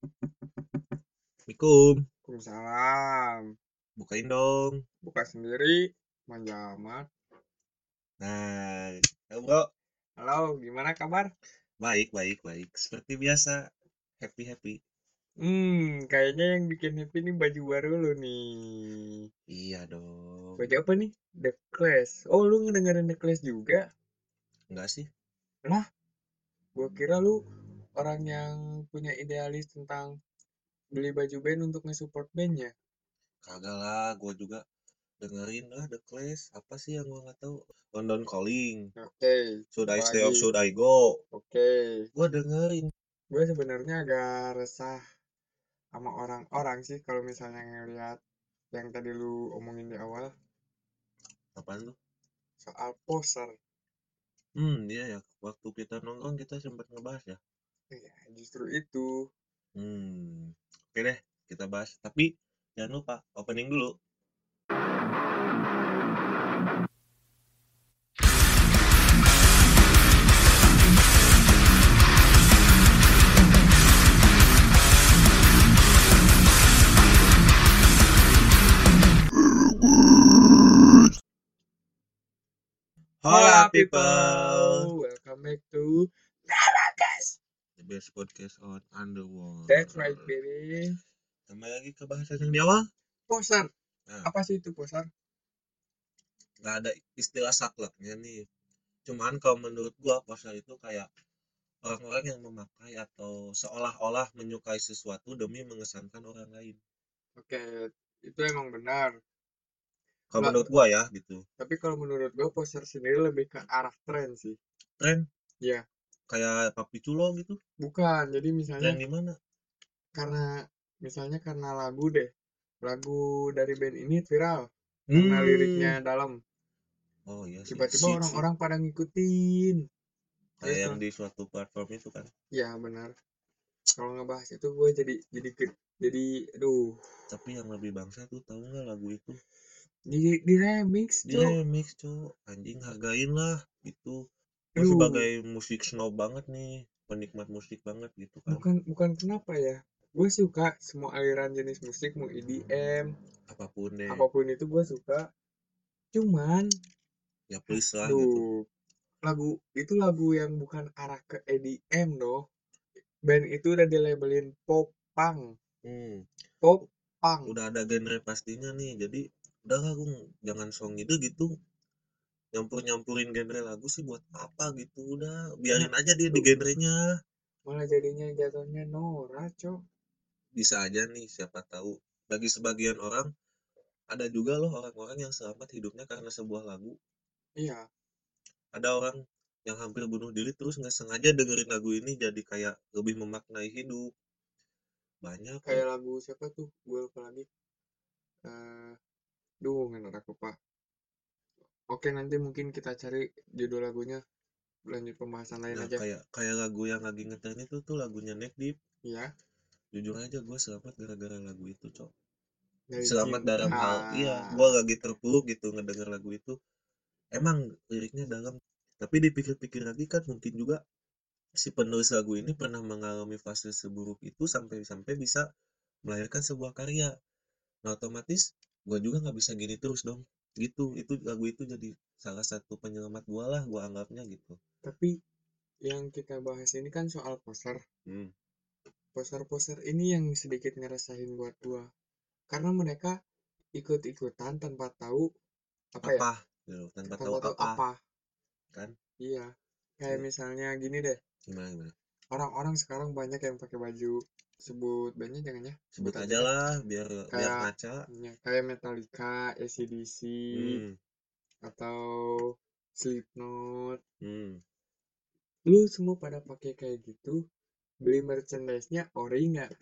Assalamualaikum. Waalaikumsalam. Bukain dong. Buka sendiri, manja amat. Nah, halo bro. Halo, gimana kabar? Baik, baik, baik. Seperti biasa, happy happy. Hmm, kayaknya yang bikin happy ini baju baru lu nih. Iya dong. Baju apa nih? The Clash. Oh, lu ngedengerin The Clash juga? Enggak sih? Gua kira lu orang yang punya idealis tentang beli baju band untuk nge-support bandnya. Kagak lah, gua juga dengerin lah The Clash. Apa sih yang gua nggak tahu? London Calling. Oke, Should I stay or should I go? oke. Gua dengerin. Gue sebenarnya agak resah sama orang-orang sih kalau misalnya ngeliat yang tadi lu omongin di awal Apaan lu? soal poser. Hmm, iya ya. Waktu kita nongkrong kita sempat ngebahas ya. Ya, justru itu. Hmm. Oke deh, kita bahas. Tapi jangan lupa opening dulu. Hola people. Welcome back to best podcast on Underworld. That's right, baby. Kembali lagi ke bahasan yang di awal. Poser. Nah, Apa sih itu poser? nggak ada istilah sakleknya nih. Cuman kalau menurut gua poser itu kayak orang-orang yang memakai atau seolah-olah menyukai sesuatu demi mengesankan orang lain. Oke, itu emang benar. Kalau Nggak. menurut gua ya gitu. Tapi kalau menurut gue poser sendiri lebih ke arah tren sih. Tren Iya. Kayak papi culo gitu. Bukan. Jadi misalnya Tren di mana? karena misalnya karena lagu deh. Lagu dari band ini viral karena Hmm. liriknya dalam. Oh iya sih. Tiba-tiba orang-orang pada ngikutin. kayak Gitu. yang di suatu platform itu kan. Ya benar. Kalau ngebahas itu gue jadi jadi ke- jadi aduh Tapi yang lebih bangsa tuh tahu nggak lagu itu? di di remix Di remix cok anjing hargain lah gitu Aduh. sebagai musik snob banget nih penikmat musik banget gitu kan. Bukan bukan kenapa ya gue suka semua aliran jenis musik mau EDM apa pun deh. apa pun itu gue suka. Cuman ya please lah gitu. lagu itu lagu yang bukan arah ke EDM loh band itu udah dilabelin pop punk. Hmm, pop punk. Udah ada genre pastinya nih jadi udahlah gue jangan song itu gitu nyampur nyampurin genre lagu sih buat apa gitu udah biarin aja dia di genrenya. Malah jadinya jatuhnya Nora cok. Bisa aja nih siapa tahu. Bagi sebagian orang ada juga loh orang-orang yang selamat hidupnya karena sebuah lagu. Iya. Ada orang yang hampir bunuh diri terus nggak sengaja dengerin lagu ini jadi kayak lebih memaknai hidup. Banyak kayak lagu siapa tuh? Gue lupa lagi. Eh duh nggak aku pak oke nanti mungkin kita cari judul lagunya lanjut pembahasan lain nah aja. kayak kayak lagu yang lagi ngetren itu tuh lagunya Neck Deep. Iya. Jujur aja gue selamat gara-gara lagu itu cok. Dari selamat cinta. dalam hal iya gue lagi terpuruk gitu ngedenger lagu itu. Emang liriknya dalam. Tapi dipikir-pikir lagi kan mungkin juga si penulis lagu ini pernah mengalami fase seburuk itu sampai-sampai bisa melahirkan sebuah karya. Nah otomatis gue juga nggak bisa gini terus dong gitu itu lagu itu jadi salah satu penyelamat gue lah gue anggapnya gitu. Tapi yang kita bahas ini kan soal poster. Hmm. poster-poster ini yang sedikit ngerasain buat gua. Karena mereka ikut-ikutan tanpa tahu apa, ya apa gitu, tanpa tahu tanpa tahu apa, apa. kan? Iya kayak Iya. misalnya gini deh. Gimana gimana? Orang-orang sekarang banyak yang pakai baju sebut bandnya jangan ya sebut Sebut aja aja. lah biar biar Kayak- ngaca Ya, kayak Metallica, ACDC, hmm. atau Slipknot. Hmm. Lu semua pada pakai kayak gitu, beli merchandise-nya ori nggak?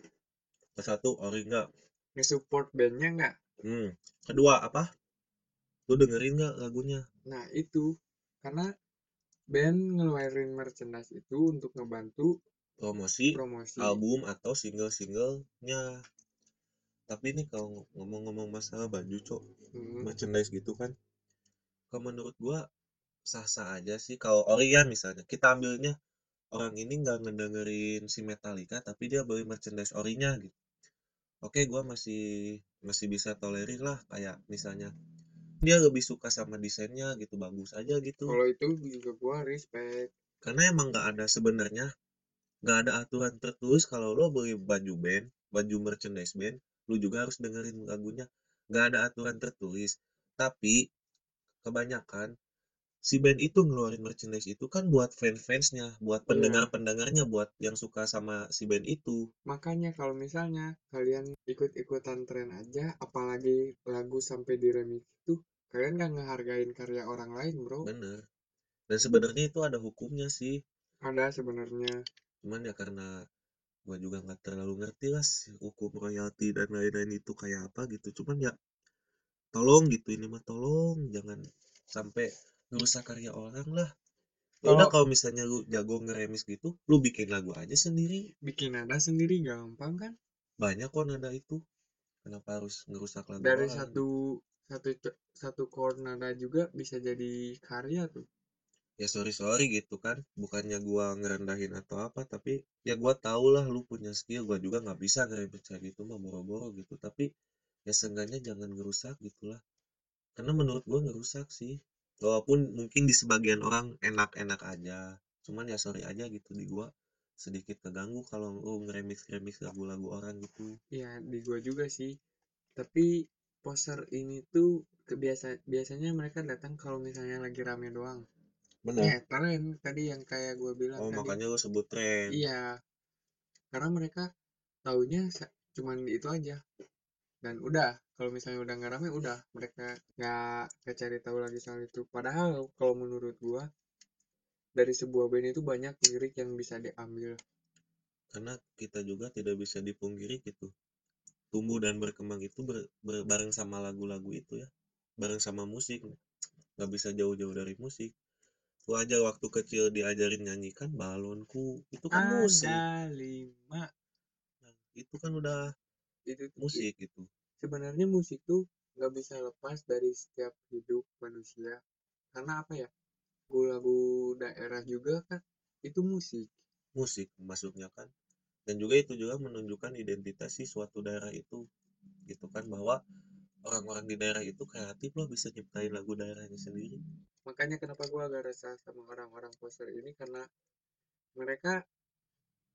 Satu ori enggak Nge-support bandnya nggak? hmm. kedua apa lu dengerin nggak lagunya Nah itu, karena band ngeluarin merchandise itu untuk ngebantu promosi promosi. album atau single-singlenya tapi nih kalau ngomong-ngomong masalah baju cok Hmm, merchandise gitu kan kalau menurut gua sah-sah aja sih kalau ori ya misalnya kita ambilnya orang ini nggak ngedengerin si Metallica tapi dia beli merchandise orinya gitu. Oke, gua masih masih bisa tolerir lah kayak misalnya dia lebih suka sama desainnya gitu, bagus aja gitu. Kalau itu juga gua respect. Karena emang nggak ada sebenarnya nggak ada aturan tertulis kalau lo beli baju band, baju merchandise band, lu juga harus dengerin lagunya. Nggak ada aturan tertulis. Tapi kebanyakan si band itu ngeluarin merchandise itu kan buat fans-fansnya, buat Iya. pendengar-pendengarnya, buat yang suka sama si band itu. Makanya kalau misalnya kalian ikut-ikutan tren aja, apalagi lagu sampai di remix itu, kalian nggak ngehargain karya orang lain, bro. Bener. Dan sebenarnya itu ada hukumnya sih. Ada sebenarnya. Cuman ya karena gua juga nggak terlalu ngerti lah hukum royalti dan lain-lain itu kayak apa gitu. Cuman ya tolong gitu ini mah tolong jangan sampai ngerusak karya orang lah. Ya udah kalau misalnya lu jago ngeremis gitu, lu bikin lagu aja sendiri. Bikin nada sendiri gampang kan? Banyak kok nada itu. Kenapa harus ngerusak lagu Dari orang? satu satu satu chord nada juga bisa jadi karya tuh. Ya sorry sorry gitu kan. Bukannya gua ngerendahin atau apa tapi ya gua tau lah lu punya skill. Gua juga nggak bisa ngerebut kayak gitu mah boro-boro gitu. Tapi ya seenggaknya jangan ngerusak gitu lah karena menurut gua ngerusak sih. Walaupun mungkin di sebagian orang enak-enak aja cuman ya sorry aja gitu di gua. Sedikit keganggu kalau lu ngeremix-remix lagu-lagu orang gitu. Iya, di gua juga sih. Tapi poser ini tuh kebiasa biasanya mereka datang kalau misalnya lagi rame doang. Benar Ya, tren tadi yang kayak gua bilang oh tadi. makanya lu sebut tren Iya, karena mereka taunya cuman itu aja. Dan udah, kalau misalnya udah nggak rame, udah mereka nggak nggak cari tahu lagi soal itu. Padahal kalau menurut gua dari sebuah band itu banyak lirik yang bisa diambil. karena kita juga tidak bisa dipungkiri gitu tumbuh dan berkembang itu ber, ber- bareng sama lagu-lagu itu ya bareng sama musik nggak bisa jauh-jauh dari musik lu aja waktu kecil diajarin nyanyikan balonku itu kan musik. Ada lima. Nah, itu kan udah itu tuh musik gitu. sebenarnya musik tuh nggak bisa lepas dari setiap hidup manusia. Karena apa ya lagu-lagu daerah juga kan itu musik. Musik masuknya kan. Dan juga itu juga menunjukkan identitas si suatu daerah itu. Gitu kan bahwa orang-orang di daerah itu kreatif loh bisa nyiptain lagu daerahnya sendiri. Makanya kenapa gua agak resah sama orang-orang poster ini karena mereka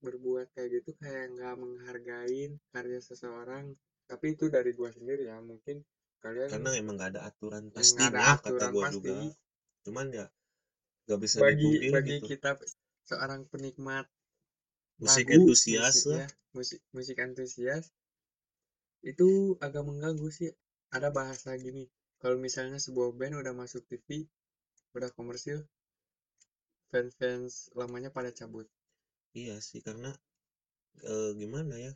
berbuat kayak gitu kayak nggak menghargain karya seseorang. Tapi itu dari gua sendiri ya mungkin kalian karena emang gak ada aturan nggak ada kata aturan gua pasti. juga. Cuman ya gak bisa bagi bagi gitu. kita seorang penikmat musik lagu, entusias musik lah. ya, musik musik antusias itu agak mengganggu sih. Ada bahasa gini, kalau misalnya sebuah band udah masuk TV, udah komersil, fans-fans lamanya pada cabut. iya sih karena eh, gimana ya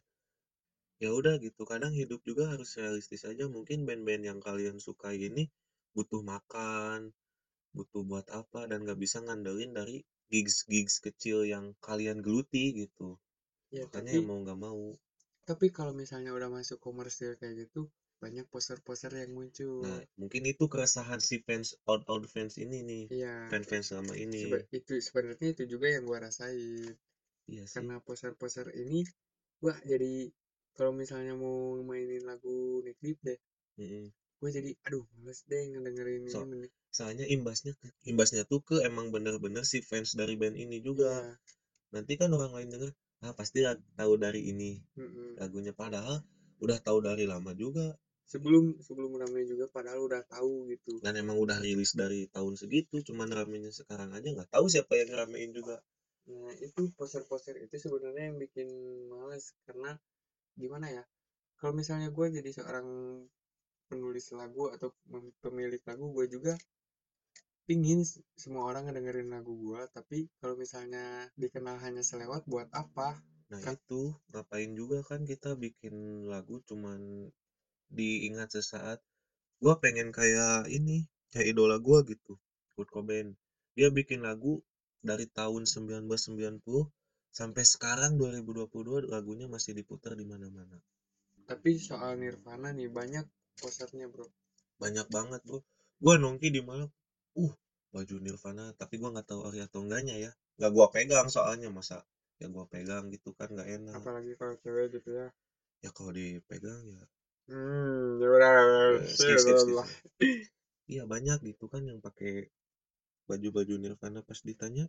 ya udah gitu kadang hidup juga harus realistis aja. Mungkin band-band yang kalian suka ini butuh makan butuh buat apa dan gak bisa ngandelin dari gigs-gigs kecil yang kalian geluti gitu. Ya, makanya tapi ya mau gak mau. tapi kalau misalnya udah masuk komersil kayak gitu, banyak poster-poster yang muncul. nah mungkin itu keresahan si fans old old fans ini nih Iya, fans-fans selama ini seba- itu sebenarnya itu juga yang gua rasain. iya sih Karena poster-poster ini, wah jadi kalau misalnya mau mainin lagu Deep deh, Mm-mm. gue jadi aduh males deh ngedengerin So- ini soalnya imbasnya imbasnya tuh ke emang bener-bener si fans dari band ini juga Iya, nanti kan orang lain denger ah pasti tahu dari ini mm-mm. lagunya padahal udah tahu dari lama juga sebelum sebelum ramai juga padahal udah tahu gitu. Dan emang udah rilis dari tahun segitu cuman ramenya sekarang aja nggak tahu siapa yang ramein juga. Nah itu poster-poster itu sebenarnya yang bikin males karena gimana ya kalau misalnya gue jadi seorang penulis lagu atau pemilik lagu gue juga pingin semua orang ngedengerin lagu gue tapi kalau misalnya dikenal hanya selewat buat apa? Nah Kan- itu ngapain juga kan kita bikin lagu cuman diingat sesaat gua pengen kayak ini kayak idola gua gitu Kurt Cobain. Dia bikin lagu dari tahun 1990 sampai sekarang 2022 lagunya masih diputar di mana-mana. Tapi soal Nirvana nih banyak posternya bro. Banyak banget bro. Gua nongki di Malang uh baju Nirvana tapi gua nggak tahu ori atau enggaknya ya. Nggak gua pegang soalnya masa ya gua pegang gitu kan nggak enak. Apalagi kalau cewek gitu ya. Ya kalau dipegang ya hmm ya skip skip skip, iya banyak gitu kan yang pakai baju-baju Nirvana pas ditanya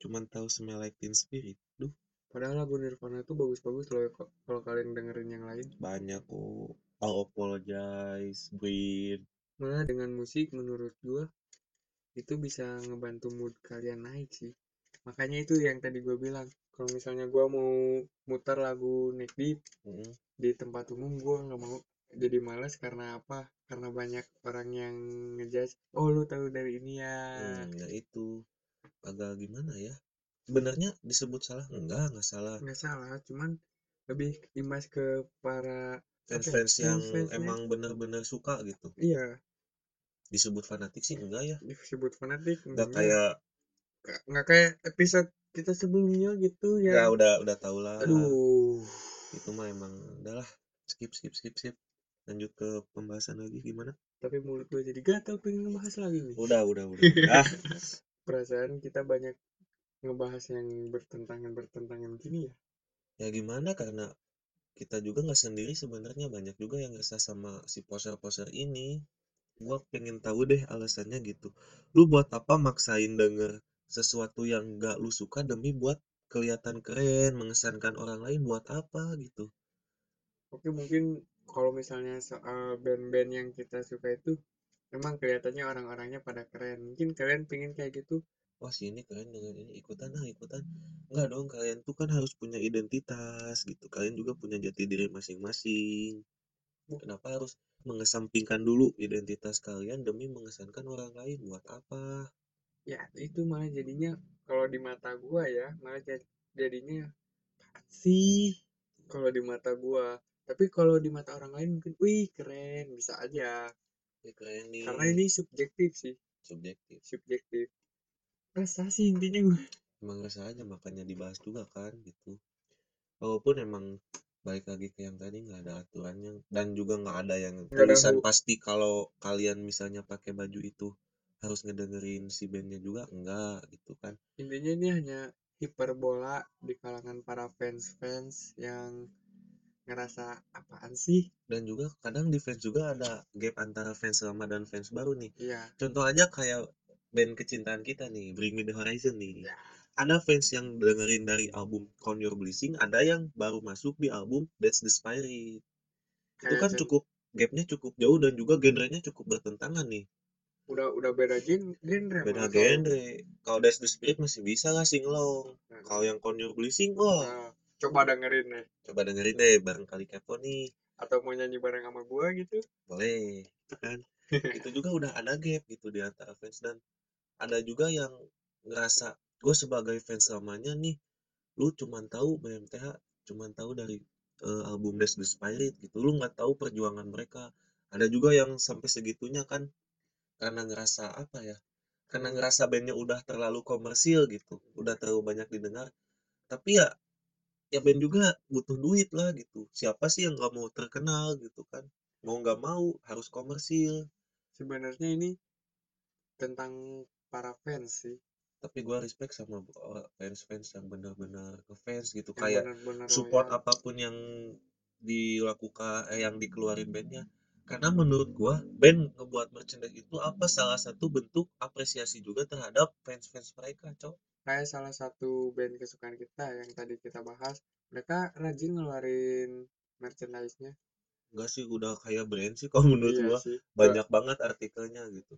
cuman tahu Smell Like Teen Spirit. Duh. Padahal lagu Nirvana tuh bagus-bagus loh kok kalau kalian dengerin yang lain. Banyak kok. I'll Apologize Breathe malah dengan musik menurut gua itu bisa ngebantu mood kalian naik sih. Makanya itu yang tadi gua bilang kalau misalnya gua mau muter lagu Nick Deep Mm, di tempat umum gua nggak mau jadi malas karena apa? Karena banyak orang yang ngejudge oh lu tahu dari ini ya. Hmm, ya itu. Agak gimana ya? Sebenarnya disebut salah? Enggak enggak salah. Nggak salah cuman lebih imbas ke para ya, fans-fans yang fans-fansnya. emang bener-bener suka gitu. Iya. Disebut fanatik sih enggak ya? Disebut fanatik enggak enggak. kayak Nggak- nggak kayak episode kita sebelumnya gitu ya. Ya udah udah tau lah. Aduh. Itu mah emang udahlah skip skip skip skip lanjut ke pembahasan lagi gimana? Tapi mulut gue jadi gatel pengen ngebahas lagi nih. Udah udah udah. Udah perasaan kita banyak ngebahas yang bertentangan bertentangan gini ya? Ya gimana? Karena kita juga nggak sendiri sebenarnya. Banyak juga yang resah sama si poser-poser ini. Gua pengen tahu deh alasannya gitu. Lu buat apa maksain denger sesuatu yang nggak lu suka demi buat kelihatan keren mengesankan orang lain? Buat apa gitu? Oke mungkin kalau misalnya soal band-band yang kita suka itu emang kelihatannya orang-orangnya pada keren. Mungkin kalian pengen kayak gitu wah si ini keren dengan ini ikutan ah ikutan. Enggak dong kalian tuh kan harus punya identitas gitu. Kalian juga punya jati diri masing-masing. Kenapa harus mengesampingkan dulu identitas kalian demi mengesankan orang lain? Buat apa? Ya itu malah jadinya kalau di mata gua ya malah jadi- jadinya sih? Kalau di mata gua tapi kalau di mata orang lain mungkin wih keren bisa aja. Ya keren nih. Karena ini subjektif sih. Subjektif. Subjektif. Rasa sih intinya gue emang rasa aja makanya dibahas juga kan gitu. Walaupun emang balik lagi ke yang tadi nggak ada aturannya dan juga nggak ada yang ada tulisan pasti kalau kalian misalnya pakai baju itu harus ngedengerin si bandnya juga enggak gitu kan. Intinya ini hanya hiperbola di kalangan para fans-fans yang ngerasa apaan sih? Dan juga kadang di fans juga ada gap antara fans lama dan fans baru nih. Iya. Contoh aja kayak band kecintaan kita nih Bring Me The Horizon nih. Ya. ada fans yang dengerin dari album Count Your Blessing ada yang baru masuk di album That's the Spirit. Itu kan cukup gapnya cukup jauh dan juga genrenya cukup bertentangan nih. Udah udah beda gen genre beda genre. Kalau That's the Spirit masih bisa lah singlong Nah, kalau yang Count Your Blessing wah. Nah, coba dengerin nih coba dengerin deh barangkali kepo nih. Atau mau nyanyi bareng sama gua gitu. Boleh gitu kan. Itu juga udah ada gap gitu di antara fans dan ada juga yang ngerasa gue sebagai fans lamanya nih lu cuman tahu BMTH cuman tahu dari eh, album That's the Spirit gitu. Lu nggak tahu perjuangan mereka. Ada juga yang sampai segitunya kan karena ngerasa apa ya karena ngerasa bandnya udah terlalu komersil gitu udah terlalu banyak didengar. Tapi ya ya band juga butuh duit lah gitu. Siapa sih yang nggak mau terkenal gitu kan? Mau nggak mau harus komersil. Sebenarnya ini tentang para fans sih. Tapi gua respect sama fans-fans yang benar-benar ngefans gitu. Yang kayak benar-benar support loyal. apa pun yang dilakukan eh, yang dikeluarin bandnya karena menurut gua band ngebuat merchandise itu apa salah satu bentuk apresiasi juga terhadap fans-fans mereka cok. Kayak salah satu band kesukaan kita yang tadi kita bahas mereka rajin ngeluarin merchandise-nya. Enggak sih udah kayak brand sih kalau menurut iya gua. sih banyak banget artikelnya gitu.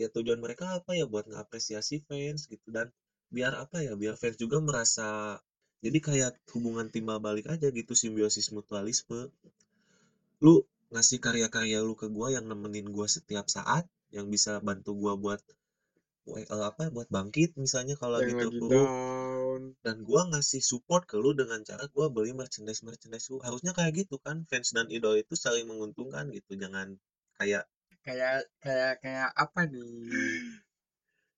Ya tujuan mereka apa ya? Buat ngapresiasi fans gitu. Dan biar apa ya? Biar fans juga merasa jadi kayak hubungan timbal balik aja gitu simbiosis mutualisme. Lu ngasih karya-karya lu ke gua yang nemenin gua setiap saat yang bisa bantu gua buat eh, apa buat bangkit misalnya kalau lagi terpuruk dan gua ngasih support ke lu dengan cara gua beli merchandise merchandise lu. Harusnya kayak gitu kan fans dan idol itu saling menguntungkan gitu jangan kayak kayak kayak kayak apa nih?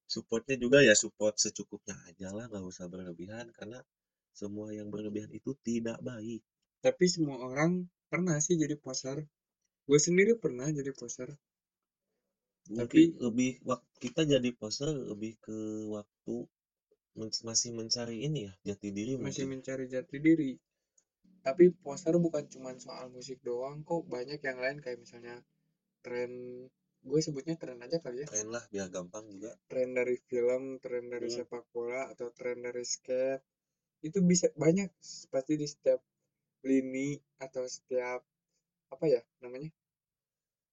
Supportnya juga ya support secukupnya aja lah nggak usah berlebihan karena semua yang berlebihan itu tidak baik. Tapi semua orang pernah sih jadi poser gue sendiri pernah jadi poser Tapi- lebih waktu kita jadi poser lebih ke waktu men masih mencari ini ya, jati diri masih mungkin. mencari jati diri tapi poster bukan cuma soal musik doang kok banyak yang lain kayak misalnya tren gue sebutnya tren aja kali ya Keren lah biar gampang juga. tren dari film tren dari Hmm. sepak bola atau tren dari skate itu bisa banyak pasti di setiap lini atau setiap apa ya namanya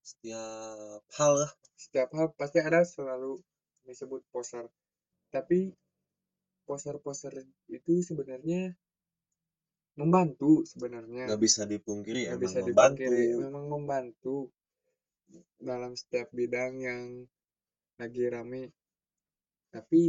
Setiap hal lah. setiap hal pasti ada selalu disebut poster tapi poster-poster itu sebenarnya membantu sebenarnya Nggak bisa dipungkiri nggak emang bisa membantu. dipungkiri memang membantu dalam setiap bidang yang lagi rame tapi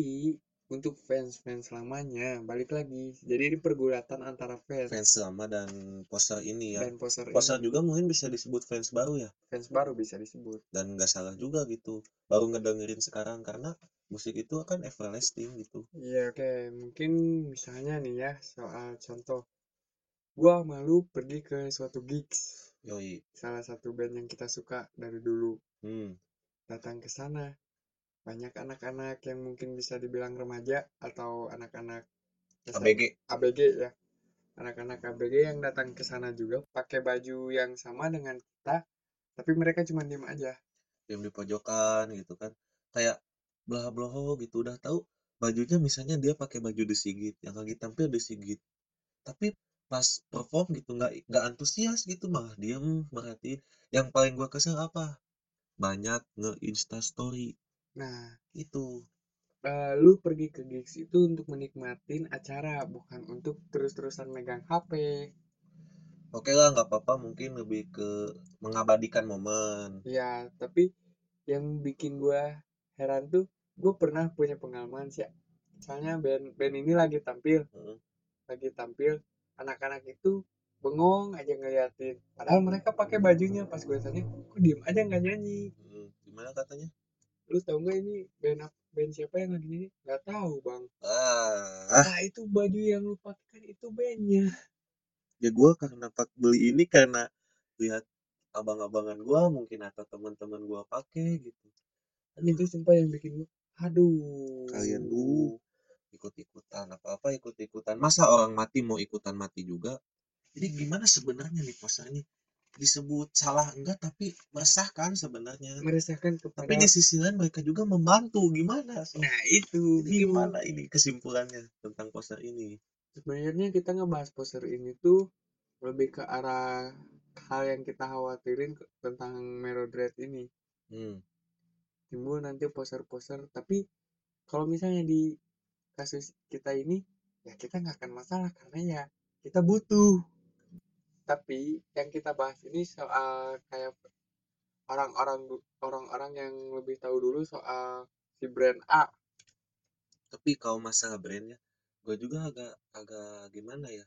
untuk fans-fans lamanya balik lagi jadi ini pergulatan antara fans, Fans lama dan poster ini ya. dan poster Poster ini juga mungkin bisa disebut fans baru ya. fans baru bisa disebut Dan nggak salah juga gitu. Baru ngedengerin sekarang karena musik itu kan everlasting gitu. Iya oke mungkin misalnya nih ya soal contoh gua malu pergi ke suatu gigs Yoi. salah satu band yang kita suka dari dulu Hmm. datang ke sana banyak anak-anak yang mungkin bisa dibilang remaja atau anak-anak ABG. ABG ya. Anak-anak ABG yang datang ke sana juga pakai baju yang sama dengan kita tapi mereka cuma diem aja. Diam di pojokan gitu kan. Kayak belah beloho gitu udah tahu bajunya misalnya dia pakai baju disigit yang lagi tampil disigit tapi pas perform gitu nggak nggak antusias gitu malah diem merhatiin. Yang paling gua kesel apa? Banyak nge insta story nah itu eh, lu pergi ke gigs itu untuk menikmatin acara bukan untuk terus-terusan megang HP oke lah nggak apa-apa mungkin lebih ke mengabadikan momen. Ya tapi yang bikin gua heran tuh gue pernah punya pengalaman sih misalnya band band ini lagi tampil. Heeh. lagi tampil anak-anak itu bengong aja ngeliatin. Padahal mereka pakai bajunya pas gue tanya kok diem aja nggak nyanyi? Hmm, gimana katanya lu tau nggak ini band ap- band siapa yang lagi nyanyi? Nggak tahu bang. Ah. Nah itu baju yang lu pakai kan itu bandnya. Ya gua karena pak beli ini karena lihat abang-abangan gua mungkin atau teman-teman gua pakai gitu. Aduh itu sumpah yang bikin gue aduh kalian tuh ikut-ikutan apa-apa ikut-ikutan. Masa orang mati mau ikutan mati juga? Jadi gimana sebenarnya nih ini disebut salah enggak tapi meresahkan sebenarnya. Meresahkan tapi kepada di sisi lain mereka juga membantu gimana? So? nah itu Jadi gimana ini kesimpulannya tentang poster ini? Sebenarnya kita ngebahas poster ini tuh lebih ke arah hal yang kita khawatirin tentang Merodred ini. Hmm. timbul nanti poster-poster tapi kalau misalnya di kasus kita ini ya kita nggak akan masalah karena ya kita butuh tapi yang kita bahas ini soal kayak orang-orang orang-orang yang lebih tahu dulu soal si brand A. Tapi kalau masalah brandnya gue juga agak agak gimana ya?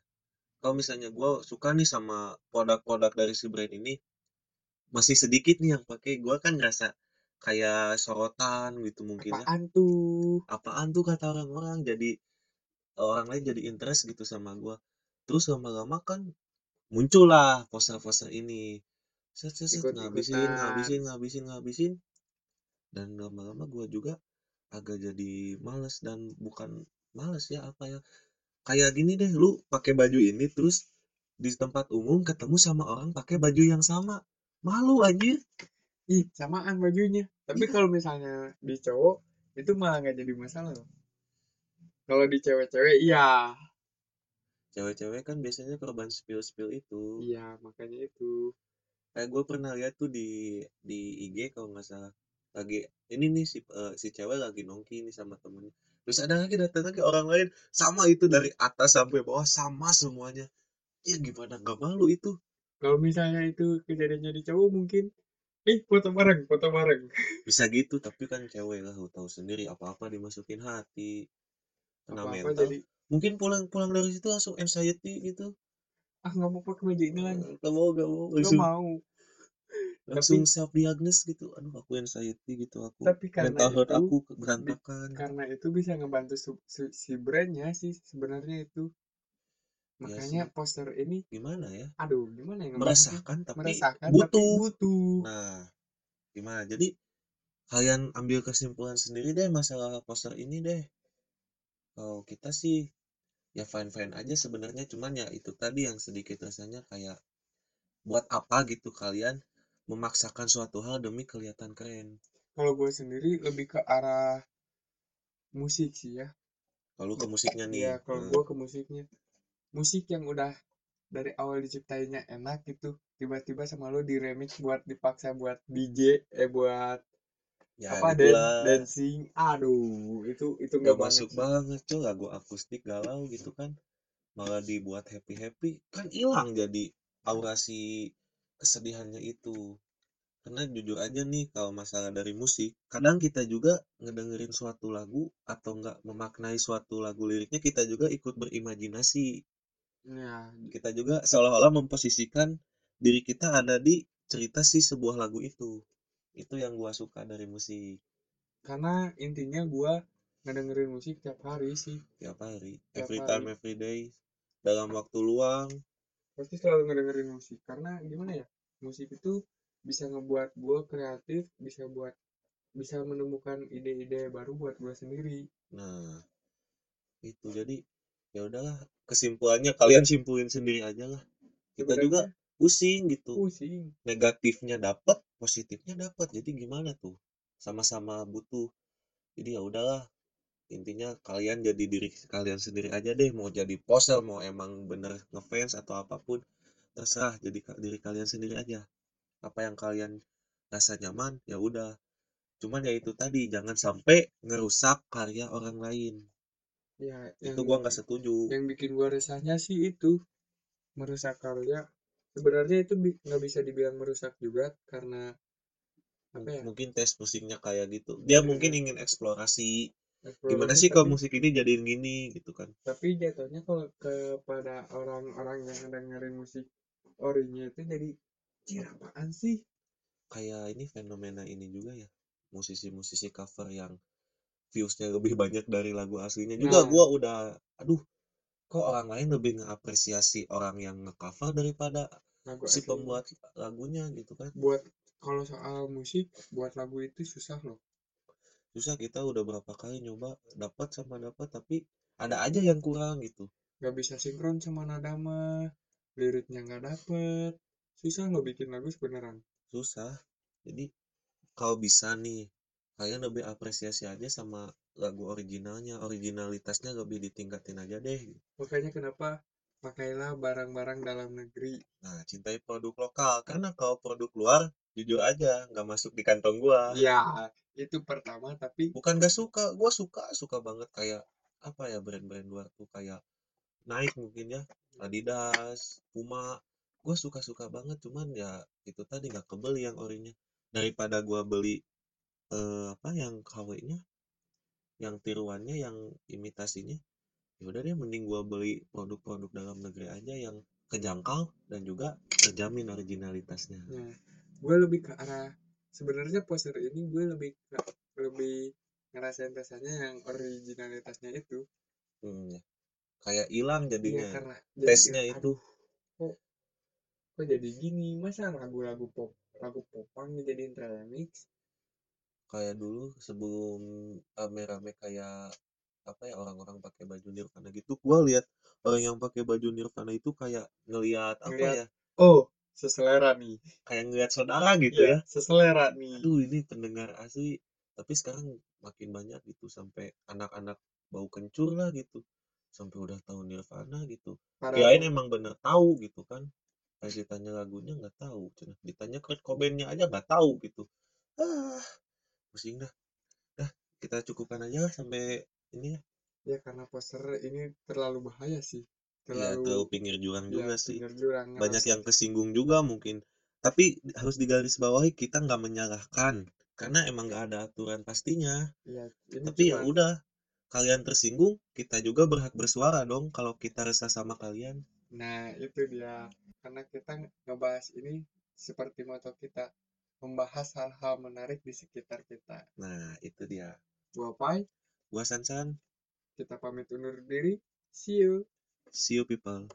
Kalau misalnya gue suka nih sama produk-produk dari si brand ini masih sedikit nih yang pakai gue kan ngerasa kayak sorotan gitu mungkin ya. Apaan tuh? Apaan tuh kata orang-orang jadi orang lain jadi interest gitu sama gue terus lama-lama kan muncullah poster-poster ini. Set set set ngabisin ngabisin ngabisin ngabisin. Dan lama-lama gue juga agak jadi males dan bukan males ya apa ya kayak gini deh lu pakai baju ini terus di tempat umum ketemu sama orang pakai baju yang sama. Malu anjir. Ih samaan bajunya. Tapi Iya. kalau misalnya di cowok itu malah nggak jadi masalah kalau di cewek-cewek iya cewek-cewek kan biasanya korban spill-spill itu. Iya makanya itu. Kayak gue pernah lihat tuh di di IG kalau nggak salah. Lagi ini nih si eh, si cewek lagi nongki nih sama temennya. Terus ada lagi datang lagi orang lain. Sama itu dari atas sampai bawah sama semuanya. Ya gimana? Nggak malu itu. Kalau misalnya itu kejadiannya di cowok mungkin eh foto bareng foto bareng. Bisa gitu tapi kan cewek lah tahu sendiri apa-apa dimasukin hati. Kena apa apa mental. jadi mungkin pulang-pulang dari situ langsung anxiety gitu. Ah nggak mau pakai baju ini lagi. Gak mau gak mau nggak langsung mau. langsung self diagnose gitu. Aduh aku anxiety gitu aku tapi karena mental health itu aku berantakan karena itu bisa ngebantu su- si brandnya sih sebenarnya itu. Ya makanya sih. poster ini gimana ya? aduh gimana ya meresahkan tapi meresahkan tapi butuh. butuh. Nah gimana? Jadi kalian ambil kesimpulan sendiri deh masalah poster ini deh. Kalau kita sih, ya fine-fine aja sebenarnya, cuman ya itu tadi yang sedikit rasanya kayak, buat apa gitu kalian memaksakan suatu hal demi kelihatan keren. Kalau gue sendiri lebih ke arah musik sih ya. Kalau ke musiknya nih, Iya, kalau hmm, gue ke musiknya. Musik yang udah dari awal diciptainnya enak gitu, tiba-tiba sama lo di remix buat dipaksa buat DJ, eh buat ya apa dan dancing. Aduh, itu itu nggak masuk sih. banget tuh lagu akustik galau gitu kan, malah dibuat happy-happy, kan hilang jadi aura si kesedihannya itu. Karena jujur aja nih kalau masalah dari musik, kadang kita juga ngedengerin suatu lagu atau enggak memaknai suatu lagu liriknya kita juga ikut berimajinasi. Ya, Kita juga seolah-olah memposisikan diri kita ada di cerita si sebuah lagu itu. Itu yang gua suka dari musik karena intinya gue ngedengerin musik tiap hari sih, tiap hari, tiap every time, hari. every day, dalam waktu luang. Pasti selalu ngedengerin musik karena gimana ya? Musik itu bisa ngebuat gue kreatif, bisa buat bisa menemukan ide-ide baru buat gue sendiri. Nah, itu jadi ya udahlah kesimpulannya kalian simpulin sendiri aja lah. Kita juga Sebenarnya pusing gitu. pusing. negatifnya dapat positifnya dapat jadi gimana tuh? Sama-sama butuh. Jadi ya udahlah intinya kalian jadi diri kalian sendiri aja deh mau jadi poser mau emang bener ngefans atau apa pun terserah jadi diri kalian sendiri aja. Apa yang kalian rasa nyaman ya udah. Cuman ya itu tadi jangan sampai ngerusak karya orang lain. Ya, itu yang gua nggak setuju. yang bikin gue resahnya sih itu merusak karya. Sebenarnya itu bi- nggak bisa dibilang merusak juga karena apa ya? mungkin tes musiknya kayak gitu. Dia mungkin Iya, ingin eksplorasi gimana eksplorasi sih kalau musik ini jadiin gini gitu kan. Tapi jatuhnya kalau kepada orang-orang yang dengerin musik orinya itu jadi "Cir, apaan sih? kayak ini fenomena ini juga ya musisi-musisi cover yang viewsnya lebih banyak dari lagu aslinya juga. Nah, gua udah aduh kok orang lain lebih ngapresiasi orang yang ngecover daripada lagu si aslinya. pembuat lagunya gitu kan Buat kalau soal musik, buat lagu itu susah loh. susah kita udah berapa kali nyoba dapat sama dapat tapi ada aja yang kurang gitu Gak bisa sinkron sama nada mah, liriknya nggak dapet. Susah loh bikin lagu sebeneran. susah jadi kalau bisa nih kalian lebih apresiasi aja sama lagu originalnya originalitasnya lebih ditingkatin aja deh Makanya kenapa pakailah barang-barang dalam negeri. Nah, cintai produk lokal. Karena kalau produk luar, jujur aja, nggak masuk di kantong gua. Ya, itu pertama, tapi Bukan nggak suka, gua suka, suka banget kayak apa ya brand-brand luar tuh kayak Nike mungkin ya, Adidas, Puma. Gua suka-suka banget, cuman ya itu tadi nggak kebeli yang orinya. Daripada gua beli eh, apa yang KW-nya, yang tiruannya, yang imitasinya, ya udah deh mending gua beli produk-produk dalam negeri aja yang kejangkau dan juga terjamin originalitasnya. nah, gue lebih ke arah sebenarnya poster ini gue lebih ke- lebih ngerasain rasanya yang originalitasnya itu. Hmm, ya. kayak hilang jadinya karena jadi tesnya aduh, itu kok kok jadi gini? Masa lagu-lagu pop lagu popang dijadiin remix? kayak dulu sebelum rame-rame kayak apa ya orang-orang pakai baju Nirvana gitu. Gua lihat orang yang pakai baju Nirvana itu kayak ngelihat apa Ngeliat, ya? Oh, seselera nih. kayak ngelihat saudara gitu Iya, ya. Seselera nih. aduh ini pendengar asli. Tapi sekarang makin banyak gitu sampai anak-anak bau kencur lah gitu. Sampai udah tahu Nirvana gitu. Kirain emang bener tahu gitu kan. Kayak ditanya lagunya nggak tahu ditanya Kurt Cobain-nya aja nggak tahu gitu. Ah pusing dah. Dah kita cukupkan aja sampai ini ya ya karena poster ini terlalu bahaya sih. Iya, Terlalu terlalu pinggir jurang ya juga sih. pinggir jurang banyak yang kesinggung juga mungkin. Tapi harus digarisbawahi kita nggak menyalahkan karena emang nggak ada aturan pastinya. Ya ini tapi ya cuma udah kalian tersinggung kita juga berhak bersuara dong kalau kita resah sama kalian. Nah itu dia. Karena kita ngebahas ini seperti moto kita membahas hal-hal menarik di sekitar kita. nah itu dia. Gua Pai, gua Sansan kita pamit undur diri. See you. see you people